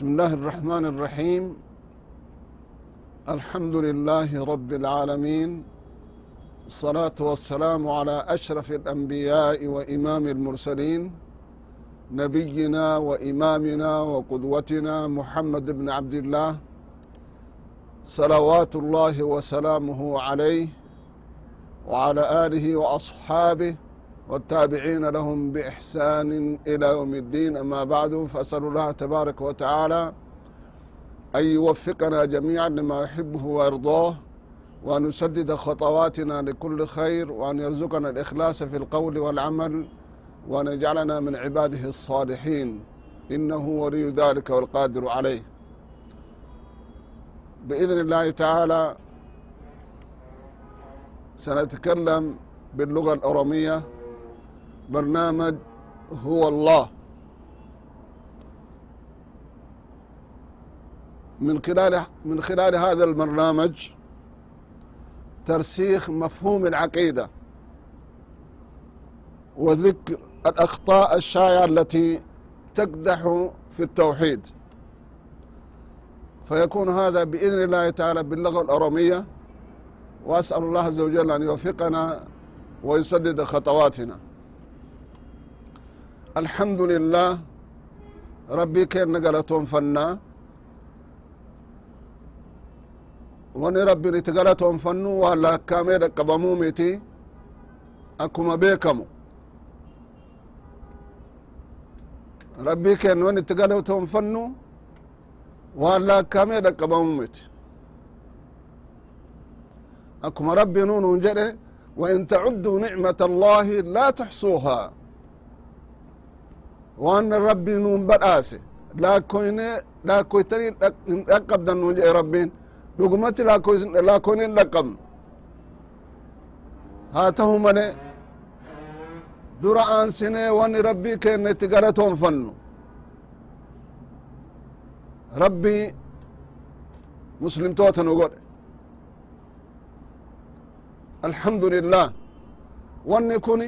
بسم الله الرحمن الرحيم الحمد لله رب العالمين الصلاة والسلام على أشرف الأنبياء وإمام المرسلين نبينا وإمامنا وقدوتنا محمد بن عبد الله صلوات الله وسلامه عليه وعلى آله وأصحابه والتابعين لهم بإحسان إلى يوم الدين. أما بعد فأسأل الله تبارك وتعالى أن يوفقنا جميعا لما يحبه ويرضاه وأن يسدد خطواتنا لكل خير وأن يرزقنا الإخلاص في القول والعمل وأن يجعلنا من عباده الصالحين. إنه ولي ذلك والقادر عليه. بإذن الله تعالى سنتكلم باللغة الأورامية برنامج هو الله. من خلال من خلال هذا البرنامج ترسيخ مفهوم العقيدة وذكر الأخطاء الشائعة التي تقدح في التوحيد. فيكون هذا بإذن الله تعالى باللغة الأورامية وأسأل الله عز وجل أن يوفقنا ويسدد خطواتنا. الحمد لله ربي كان نقلتهم فنا وني ربي نتقلتهم فنو ولا كامير قبمومتي أكما بيكم ربي كان وني تقلتهم فنو ولا كامير قبمومتي أكما ربي نون جري وإن تعدوا نعمة الله لا تحصوها waan rabbi nuun badhaase. Laakkoyne laakkoytanii hin dhaqqabdan nuun jedhe rabbiin. Dhugumatti laakkoyne hin dhaqqabnu haa tahu male dura aansinee wanni rabbii keenne itti galatoonfannu. Rabbii muslimtoota nu godhe. Alhamdu lilah wanni kuni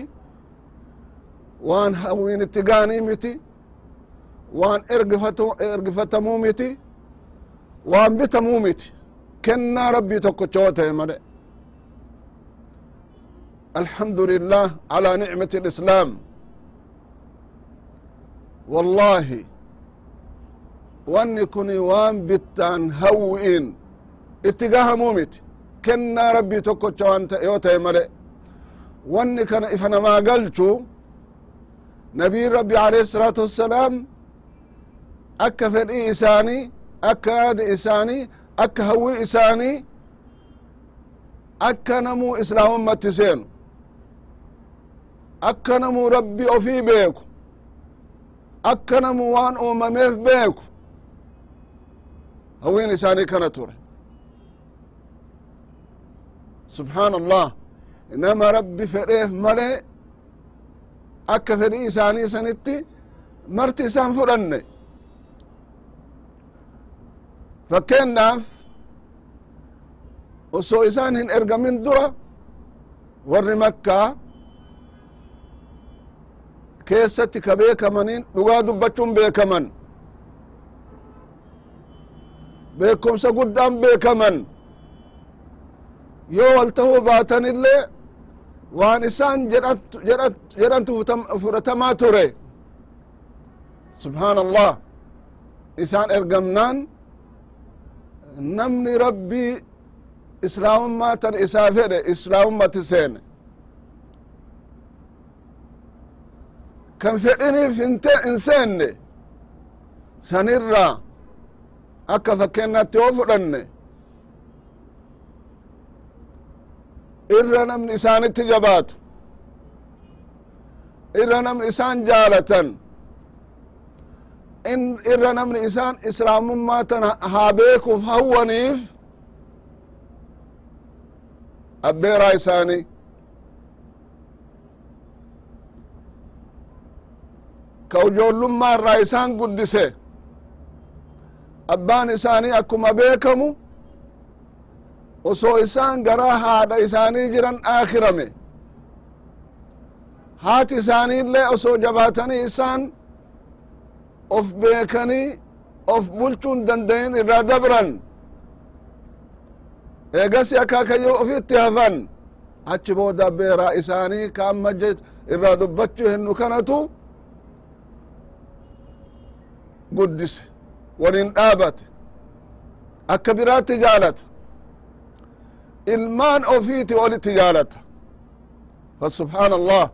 waan hawwiin itti gaanii miti waan ergifatamuu miti waan bitamuu miti. Kennaa rabbii tokkocha yoo ta'e male alxamdu lilah calaa nicmati alislaam wallahi wanni kuni waan bittaan hawwi'in itti gahamuu miti. Kennaa rabbii tokkocha waan yoo ta'e male nabiin rabbi alayhi الsalaatu wassalaam akka fedhii isaanii akka yaada isaanii akka hawwii isaanii akka namuu islaamummatti seenu akka namuu rabbi ofii beeku akka namuu waan uumameef beeku hawwiin isaanii kana ture subxaan allah nama rabbi fedheef malee akka fedhii isaanii sanitti marti isaan fudhanne. Fakkeennaaf osoo isaan hin ergamin dura warri makkaa keessatti ka beekamanin dhugaa dubbachuun beekaman. Beekumsa guddaan beekaman. Yoo wal tahuu baatan waan isaan jedhantu fudhatamaa ture. Subxaan allah isaan ergamnaan namni rabbii islaamummaa tan isaa fedhe islaamummatti seene. Kan fedhiniif hin seenne. Sanirraa akka fakkeennaatti yoo fudhanne irra namni isaanitti jabaatu. Irra namni isaan jaalatan irra namni isaan islaamummaa tan haa beekuuf hawwaniif abbeeraa isaanii. Ka ijoollummaa irraa isaan guddise. Abbaan isaanii akkuma beekamu osoo isaan garaa haadha isaanii jiran aakhirame. Haati isaanii illee osoo jabaatanii isaan of beekanii of bulchuu hin dandayin irraa dabran. Eegasi akaakayyoo ofitti hafan. Achi booda beeraa isaanii ka amma irraa dubbachuu hennu kanatu guddise waliin dhaabate. Akka biraatti jaalata ilmaan ofiiti walitti jaalata fasubحaan allah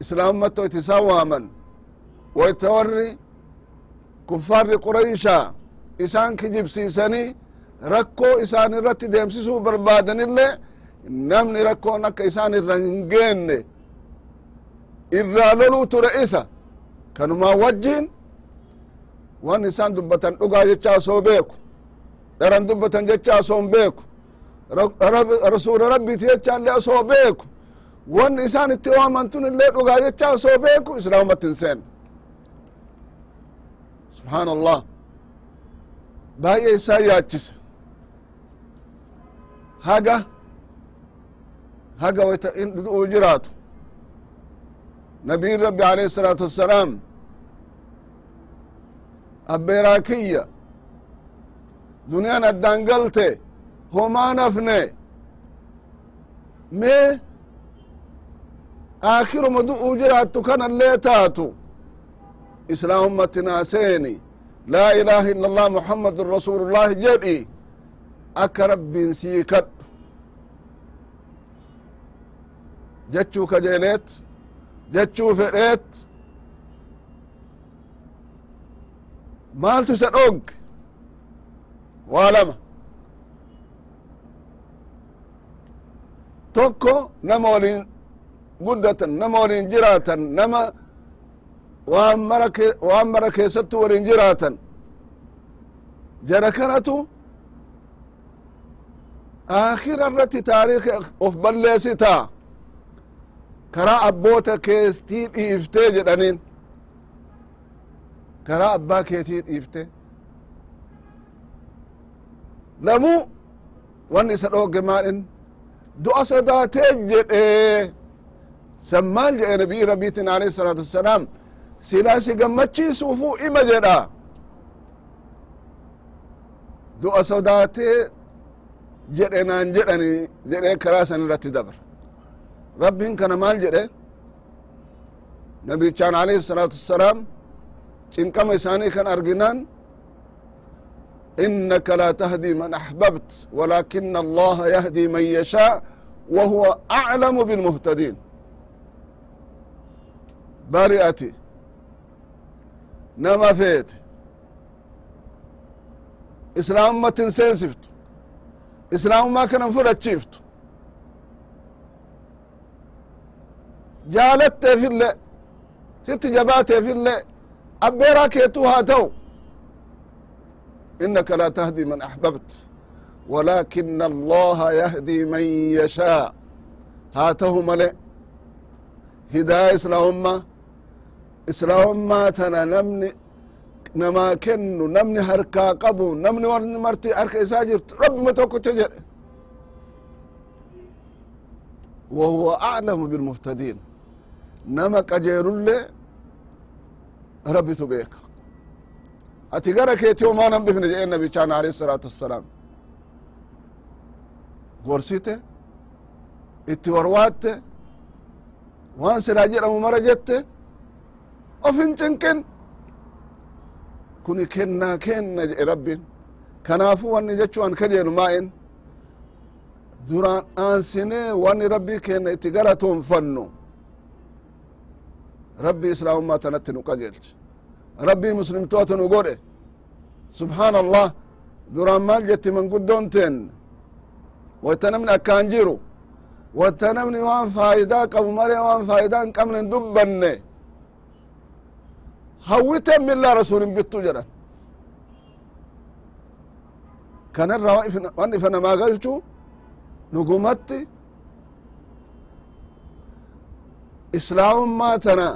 islaammatto it isaan waaman. Wayta warri kuffaarri qurayshaa isaan kijibsiisanii rakkoo isaan irratti deemsisuu barbaadanillee namni rakkoon akka isaan irra hin geenne. Irraa loluu ture isa. Kanumaa wajjiin wan isaan dubbatan dhugaa jecha osoo beeku dheran dubbatan jecha asoon beeku rasuula rabbiiti jecha illee asoo beeku wanni isaan itti waamantun illee dhugaa jecha asoo beeku islaamatti hin seen subhaan allah baay'ee isaan yaachise haga haga wata in du'uu jiraatu nabiyin rabbi alayhi isalaatu wassalaam abbeeraa kiyya duniyaan addaan galte homaa nafne mee aakiruma du'uu jiraattu kanallee taatu islaamumatti naaseeni laa ilaha illa allah muhammadun rasuulullahi jedhi akka rabbiin sii kadhu jechuu kajeeleet jechuu fedheet maaltu isa dhogge waa lama tokko nama waliin guddatan nama waliin jiraatan nama waan mara waan mara keessattu waliin jiraatan. Jara kanatu aakhira irratti taariika of balleessitaa. Karaa abboota keetii dhiiftee jedhaniin. Karaa abbaa keetii dhiifte lamuu wanni isa dhoogge maalin du'a sodaatee jedhe. San maal jedhe nabii rabbiitin alayhi salaatu wassalaam silaa si ima jedha. Du'a sodaatee jedhe naan jedhani jedhe karaa san irratti dabra rabbiin kana maal jedhe? Nabichaan alayhi salaatu wassalaam cinqama isaanii kan arginaan inaka la tahdi man axbabt walakina allaha yahdi man yashaa wahuwa aclamu bilmuhtadiin bari ati nama feete islaamummatin seensiftu islaamummaa kanan fudhachiiftu jaalatteef ille sitti jabaateef ille abbeeraa keetu haa ta'u innaka laa tahdi man axbabt walaakina allaha yahdi man yashaa haa tahu male hidaaya islaamummaa islaamummaa tana namni namaa kennu namni harkaa qabu namni warni marti harka isaa jirtu rabbima tokkocha jedhe wahuwa aclamu bilmuhtadiin nama qajeelullee rabbitu beeka ati gara keeti homaa nan bifne jedheen nabichaan alayhi salaatu wassalaam? Gorsite itti warwaatte waan siraa jedhamu mara jette of hin cinqin. Kuni kennaa kenna jedhe rabbin kanaafu wanni jechu an kajeelu maa'in. Duraan aansinee wanni rabbii kenna itti galatoonfannu rabbii islaamummaa tanatti nu qajeelche muslimtoota nu godhe subxaana allah duraan maal jetti manguddoon teen wayta namni akkaan jiru wata namni waan faayidaa qabu malee waan faayidaa hin qabne hin dubbanne hawwiten millaa rasulin bittu jedhan kanarra wan ifa namaa galchu dhugumatti islaamummaa tana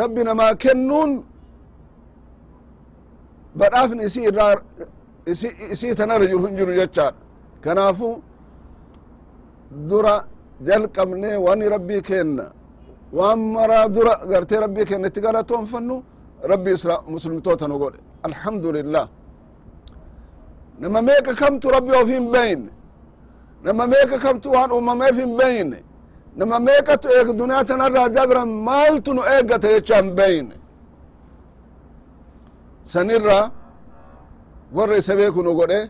rabbi namaa kennuun badhaafni isii irraa isii tanarra jiru hin jiru jechaadha kanaafu dura jalqabne wani rabbii kenna waan maraa dura gartee rabbii kenna itti galatoonfannu rabbi muslimtoota nu godhe. Alhamdulillah. Nama meeqa kamtu rabbi of hin beyne? Nama meeqa kamtu waan uumameef hin beyne? Nama meeqatu eeg duniyaa tanarraa dabran maaltu nu eeggata jecha hin beyne sanirra warra isa beeku nu godhe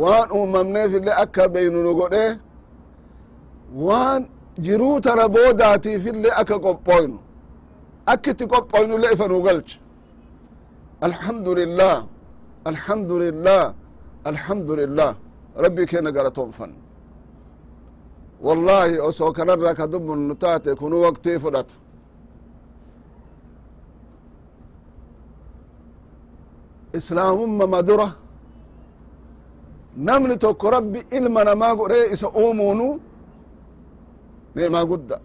waan uumamneef illee akka beynu nu godhe waan jiruu tana boodaatiif illee akka qophoynu akka itti qophoynu illee ifa nu galche. Alhamdulillah alhamdulillah alhamdulillah. Rabbii keenya galatoonfan wallahi osoo kanarraa ka dubbunnu taate kunu waqtii fudhata islaamumma madura. Namni tokko rabbi ilma namaa godhe isa uumuunu neemaa gudda?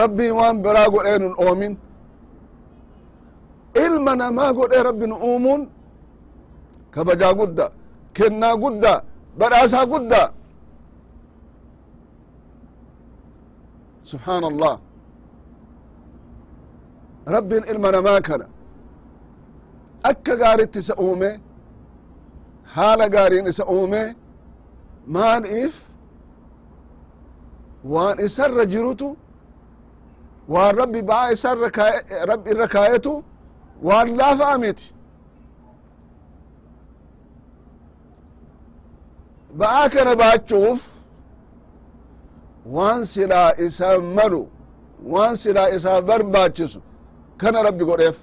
Rabbiin waan biraa godhee nun oomin. Ilma namaa godhe rabbi nu uumuun kabajaa gudda. Kennaa gudda. Badhaasaa gudda. Subxaan allah rabbiin ilma namaa kana. Akka gaaritti isa uume haala gaariin isa uume maaliif waan isarra jirutu waan rabbi ba'aa isarra rabbi irra kaayetu waan laafaa miti ba'aa kana baachuuf waan silaa isaa malu waan silaa isaa barbaachisu kana rabbi godheef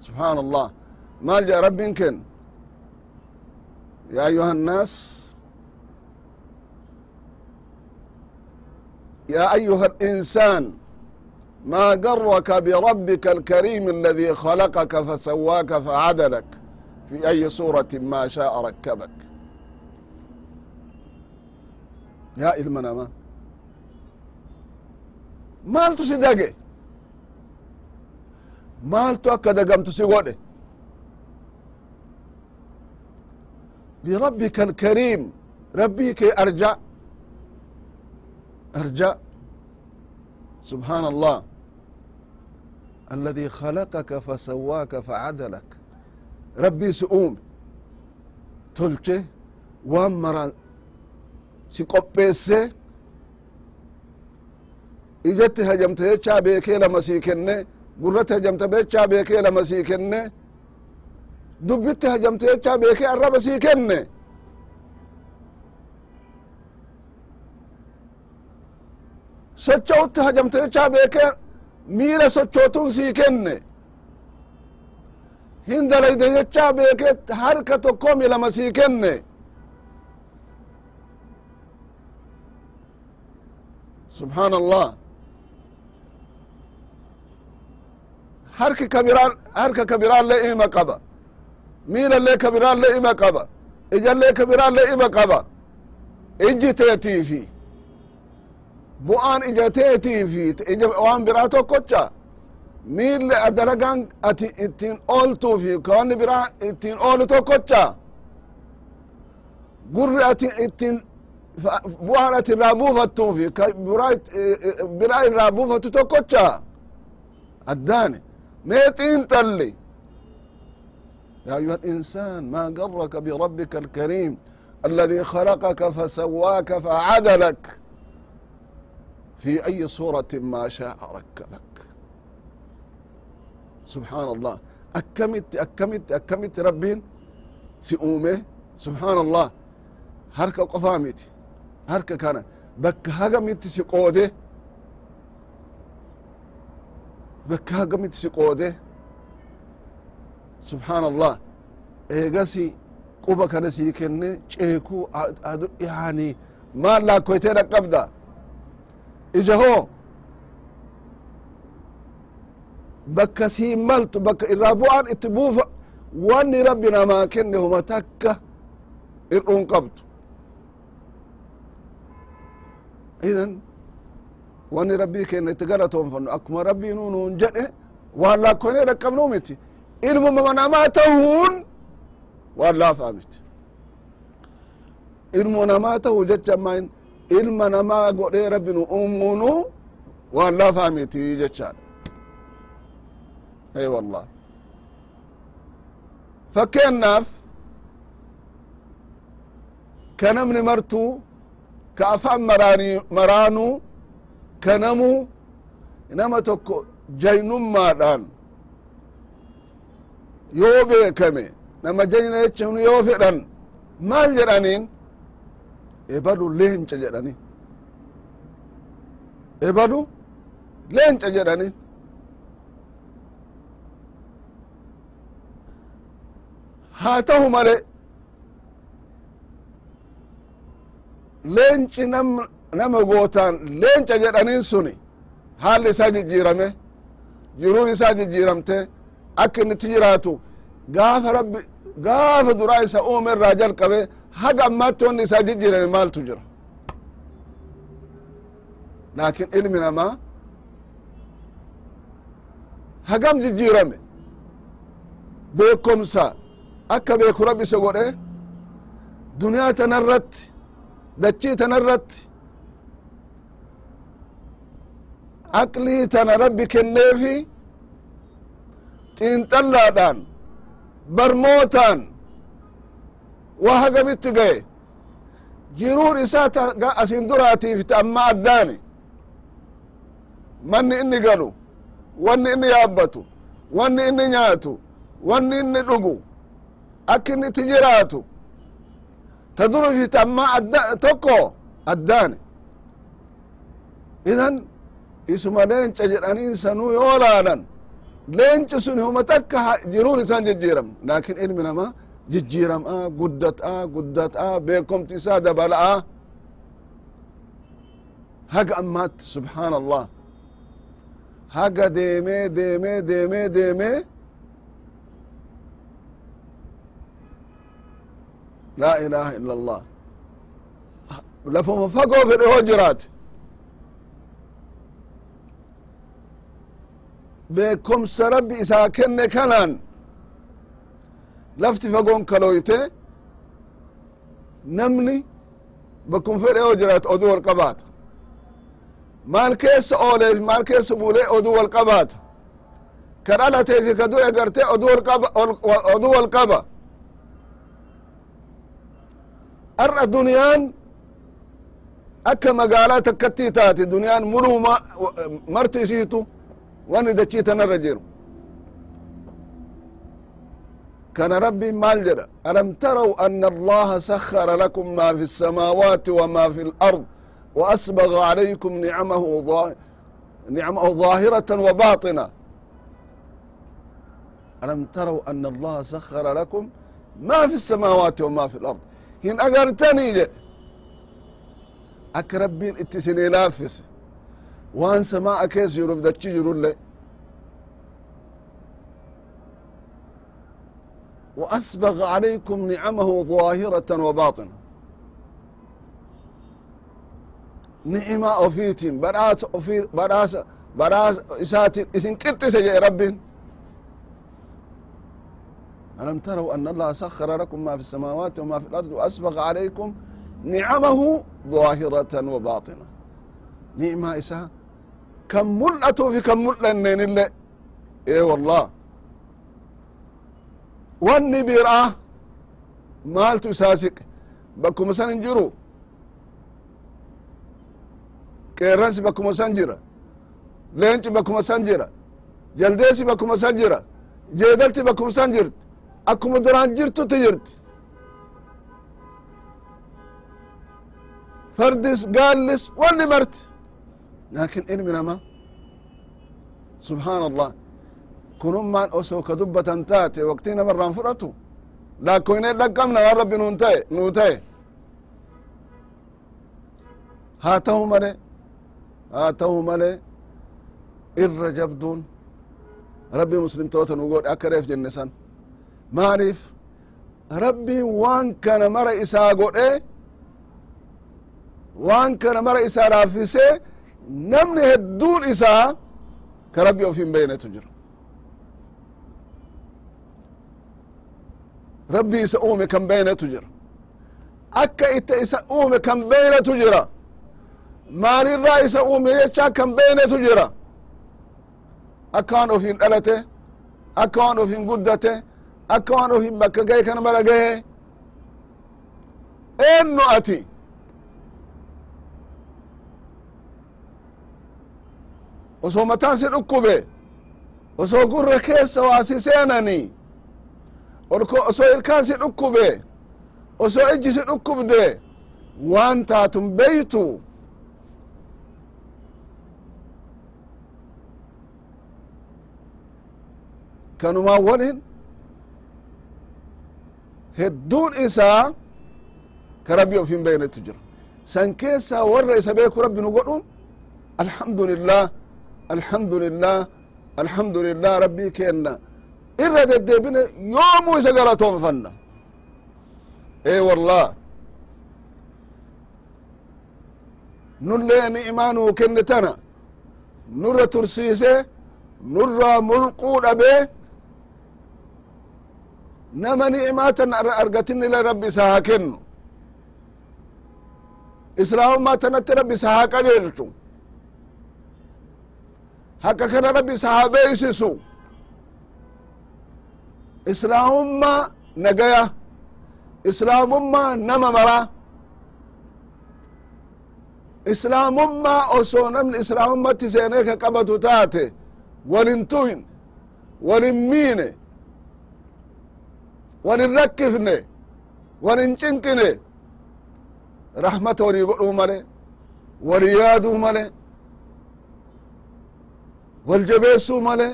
subحaan allah maal jedha rabbin ken ya ayuha الnaas ya ayuha الإنسان ما غرك بربك الكريم الذي خلقك فسواك فعدلك في أي صورة ما شاء ركبك يا ilmanama maaltu si dage maaltu akka dagamtu si godhe birabbika alkariim rabbii kee arja arja subحaan allah الذي خلقك فسواك فعدلك rabbii si uume tolche waan mara si qopheesse ijatti hajamte jechaa beekee lama sii kenne gurratti hajamte jechaa beekee lama sii kenne dubbitti hajamte jechaa beekee arraba sii kenne. Socho'utti hajamte jechaa beekee miila sochootun sii kenne. Hin dalayde beekee harka tokkomi lama sii kenne. Subحaan allah harki kabiraa harka kabiraallee ima qaba miilallee kabiraallee ima qaba ijallee kabiraallee ima qaba ijji teetiifi bu'aan ija teetiifi ija waan tokkocha miille dalagaan ati ittiin ooltuufi kawanni biraa ittiin oolu tokkocha gurri ati ittiin bu'aan ati irraa buufattuufi ka biraa irraa tokkocha addaane mee xiinxalli يا أيها الإنسان ما غرك بربك الكريم الذي خلقك فسواك فعدلك في أي صورة ما شاء ركبك سبحان الله أكمت أكمت أكمت ربين سئومه سبحان الله هركا قفامتي هركا كان بك هقمت سقوده بك هقمت سقوده سبحان الله eegasi quba kana sii kenne ceeku yani maal laakkoytee dhaqqabda ija hoo bakka sii maltu bakka irraa bu'aan itti buufa wanni rabbi namaa kenne huma takka ir'uun qabdu idan wanni rabbii kenna itti galatoonfannu akkuma rabbii nu nuun jedhe waan laakkoynee dhaqqabnuu miti. Ilmuma namaa ta'uun waan laafaa miti. Ilmu namaa ta'u jecha ammaa ilma namaa godhee rabbi nu uumunu waan lafaa miti jechaadha. Ey wallah fakkeennaaf ka namni martuu ka afaan maraanuu ka namu nama tokko jaynummaadhaan yoo beekame nama jayna jechun yoo fedhan maal jedhaniin? Ebalu leenca jedhani. Ebalu leenca jedhani. Haa tahu male leenci nama gootaan leenca jedhanin suni haalli isaa jijjiirame jiruun isaa jijjiiramte akka inni itti jiraatu gaafa rabbi gaafa duraa isa uume irraa jalqabe haga ammaatti wanni isaa jijjiirame maaltu jira? Laakin ilmi namaa hagam jijjiirame? Beekomsa akka beeku rabbi isa godhe duniyaa tanarratti dachii tanarratti aqlii tana rabbi kenneefi xiinxallaadhaan barmootaan waa hagamitti gaye jiruun isaa asin duraatiif ta amma addaani. Manni inni galu wanni inni yaabbatu wanni inni nyaatu wanni inni dhugu akka inni itti jiraatu ta durufi ta amma tokko addaani. Idan isuma leenca jedhaniin sanuu yoo laalan leenci sun huma takka jiruun isaan jijjiiram. Laakin ilmi namaa jijjiiram'a guddat'a guddat'a beekomti isaa dabala'a haga ammaatti subxaan allah haga deemee deemee deemee deemee laa ilaha illa allah lafuma fagoo fedhe hoo jiraate beekomsa rabbi isaa kenne kanaan lafti fagoon kaloyte namni bakkum fedhe yoo jiraate oduu wal qabaata maal keessa ooleefi maal keessa buulee oduu wal qabaata ka dhalateefi ka du'e garte oduu wal qaba ar'a duniyaan akka magaalaa takkattii taate duniyaan muluma marti isiitu wani dachii tanarra jiru كان ربي مال جرى ألم تروا أن الله سخر لكم ما في السماوات وما في الأرض وأسبغ عليكم نعمه ظاهرة, نعمه ظاهرة وباطنة ألم تروا أن الله سخر لكم ما في السماوات وما في الأرض هن أقرتني جي أكربين اتسني لافس وان سماء كيس يرف دتشي يرول لي وأسبغ عليكم نعمه ظاهرة وباطنة نعمة أوفيتين براس أوفي براس براس إساتين إسن كنت سجى رب ألم تروا أن الله سخر لكم ما في السماوات وما في الأرض وأسبغ عليكم نعمه ظاهرة وباطنة نعمة إسا kan mul'atuufi kan mul'anneenille ee eh, wallah. Wanni bir'a maaltu isaa siqe bakkuma san hin jiru? Qeerransi bakkuma san jira? Leenci bakkuma san jira? Jaldeesi bakkuma san jira? Jeedalti bakkuma san jirti akkuma duraan jirtutti jirti fardis gaallis wanni marti laakin ilmi namaa subxaan allah kunummaan osoo ka dubbatan taate waqtii namarraan fudhatu. Laakkoynee dhaqqabna waan rabbi nun ta'e nuu ta'e haa ta'u male haa ta'u male. Irra jabduun rabbi muslimtoota nu godhe akka reef jenne san. Maaliif rabbiin waan kana mara isaa godhe waan kana mara isaa laaffisee namni hedduun isaa ka rabbi of hin beynetu jira. Rabbi isa uume kan beynetu jira. Akka itti isa uume kan beynetu jira. Maalirraa isa uume jechaa kan beynetu jira. Akka waan ofin dhalate akka waan ofin guddate akka waan ofin bakka gahe kana mala gahe eennu ati osoo mataan si dhukkube osoo gurra keessa waa si seenani osoo ilkaan si dhukkube osoo ijji si dhukkubde waan taatun beytu. Kanumaan walin hedduun isaa ka rabbi ofin beynetu jira. San keessaa warra isa beeku rabbi nu godhun? Alhamdulillah alhamdulillah alhamdulillah rabbii kenna. Irra deddeebine yoomuu isa galatoonfanna e wallah nullee ni'imaa nuu kenne tana. Nurra tursiise nurraa mulquu dhabe nama ni'imaa tan argatinile rabbi isa haa kennu islaamummaa tanatti rabbi isa hakka kana rabbi isa haa beeysisu islaamummaa nagaya islaamummaa nama mara islaamummaa osoo namni islaamummatti seenee ka qabatu taate walin tuhin. Walin miine walin rakkifne. Walin cinqine rahmata walii godhuu male walii yaaduu male wal jabeessuu male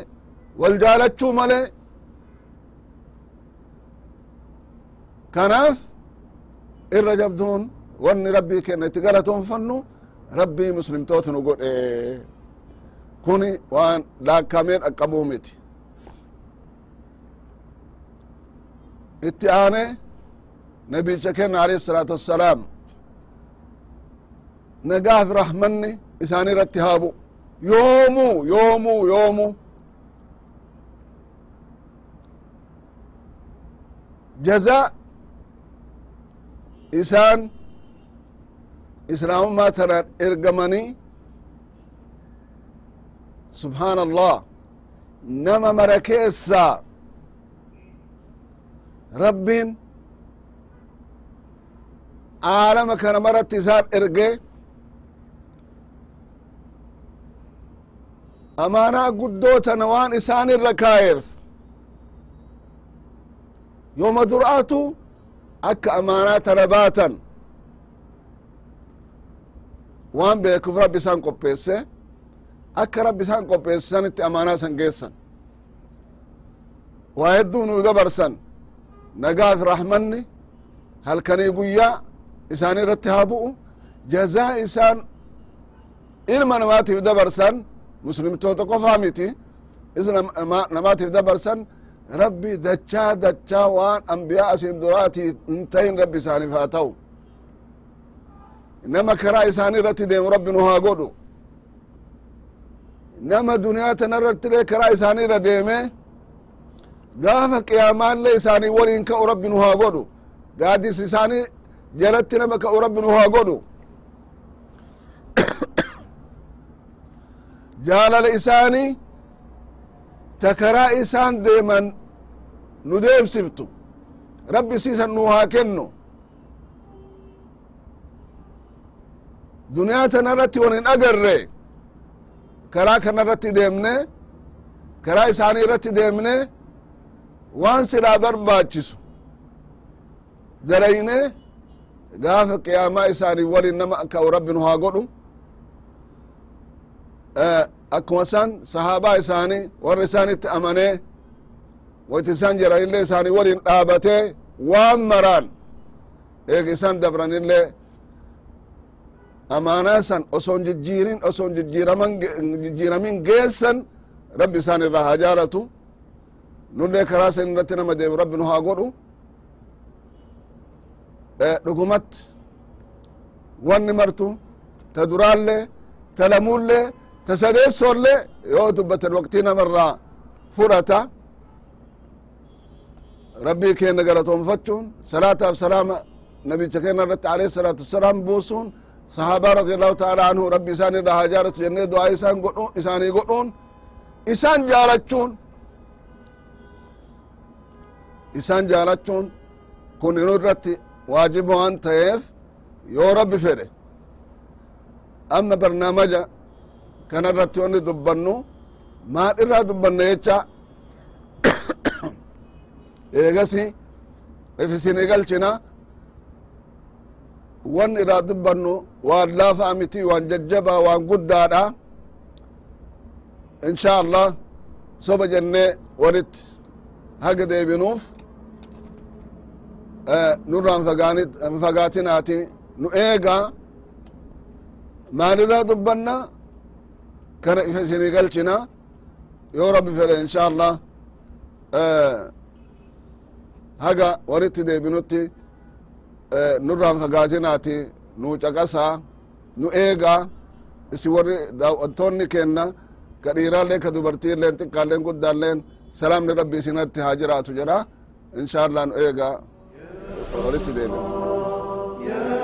wal jaalachuu male kanaaf irra jabduun wanni rabbii kenna itti galatoonfannu rabbii muslimtoota nu godhe kuni waan laakkamee dhaqqabuu miti itti aane nabicha kenna alayhi الsalaatu wassalaam nagaaf rahmanni isaan irratti haabu yoomuu yoomuu yoomuu jaza isaan islaamummaa tanaan ergamanii subhaan allah nama mara keessaa rabbiin aalama kana maratti isaan erge amaanaa guddoo tana waan isaan irra kaayeef yooma dur'aatu akka amaanaa tana baatan. Waan beekuuf rabbi isaan qopheesse akka rabbi isaan qopheessanitti amaanaa san geessan. Waa hedduu nuu dabarsan nagaaf rahmanni halkanii guyyaa isaan irratti haa bu'u. Isaan ilma namaatiif muslimtoota qofaa miti is namaatiif dabarsan rabbi dachaa dachaa waan ambiyaa asin duraatii hin tahin rabbi isaaniif haa ta'u nama karaa isaanii irratti deemu rabbi nu haa godhu. Nama duniyaa tana irrattilee karaa isaanii irra deeme gaafa qiyaamaallee isaanii waliin ka'u rabbi nu haa godhu. Gaaddis isaanii jalatti nama ka'u rabbi nu haa godhu jaalala isaanii ta karaa isaan deeman nu deemsiftu rabbi siisan nu haa kennu. Duniyaa tana irratti won hin agarre karaa kana irratti deemne karaa isaanii irratti deemne waan silaa barbaachisu. Darayne gaafa qiyaamaa isaanii walin nama ka'u rabbi nu haa godhu akkuma san sahaabaa isaanii warra isaanitti amanee wayt isan jiranillee isaanii walin dhaabatee waan maraan eega isan dabranillee amaanaa san oson jijjiirin oson jijjiiraman jijjiiramin geessan rabbi isaan irraa haa jaalatu. Nullee karaa san irratti nama deemu rabbi nu haa godhu. Dhugumatti wanni martu ta duraallee ta lamuullee ta sadeessoollee yoo dubbatan waqtii namarraa fudhata rabbii keenya galatoonfachuun salaataaf salaama nabicha kenna irratti alayhi salatu wasalaam buusuun sahaabaa radiallahu taala anhu rabbi isaan irraa haa jaalatu jennee du'aa isaan godhu isaanii godhuun isaan jaalachuun isaan jaalachuun kun inu irratti waajiba waan ta'eef yoo rabbi fedhe amma barnaamaja kana irratti wanni dubbannu maal irraa dubbanna jecha? Eegasi if isinii galchina wan irraa dubbannu waan laafaa miti waan jajjabaa waan guddaadha. Insha allah soba jennee walitti haga deebinuuf nurraan fagaatinaati. Nu eega maalirraa dubbanna kana ifa isinii galchina yoo rabbi fedhe insha allah haga walitti deebinutti nurraan fagaatinaati nu caqasa nu eega isi warri daawwattoonni kenna ka dhiiraallee ka dubartiilleen xiqqaalleen guddaalleen salaamni rabbi isinatti haa jiraatu jedha insha allah nu eega walitti deebina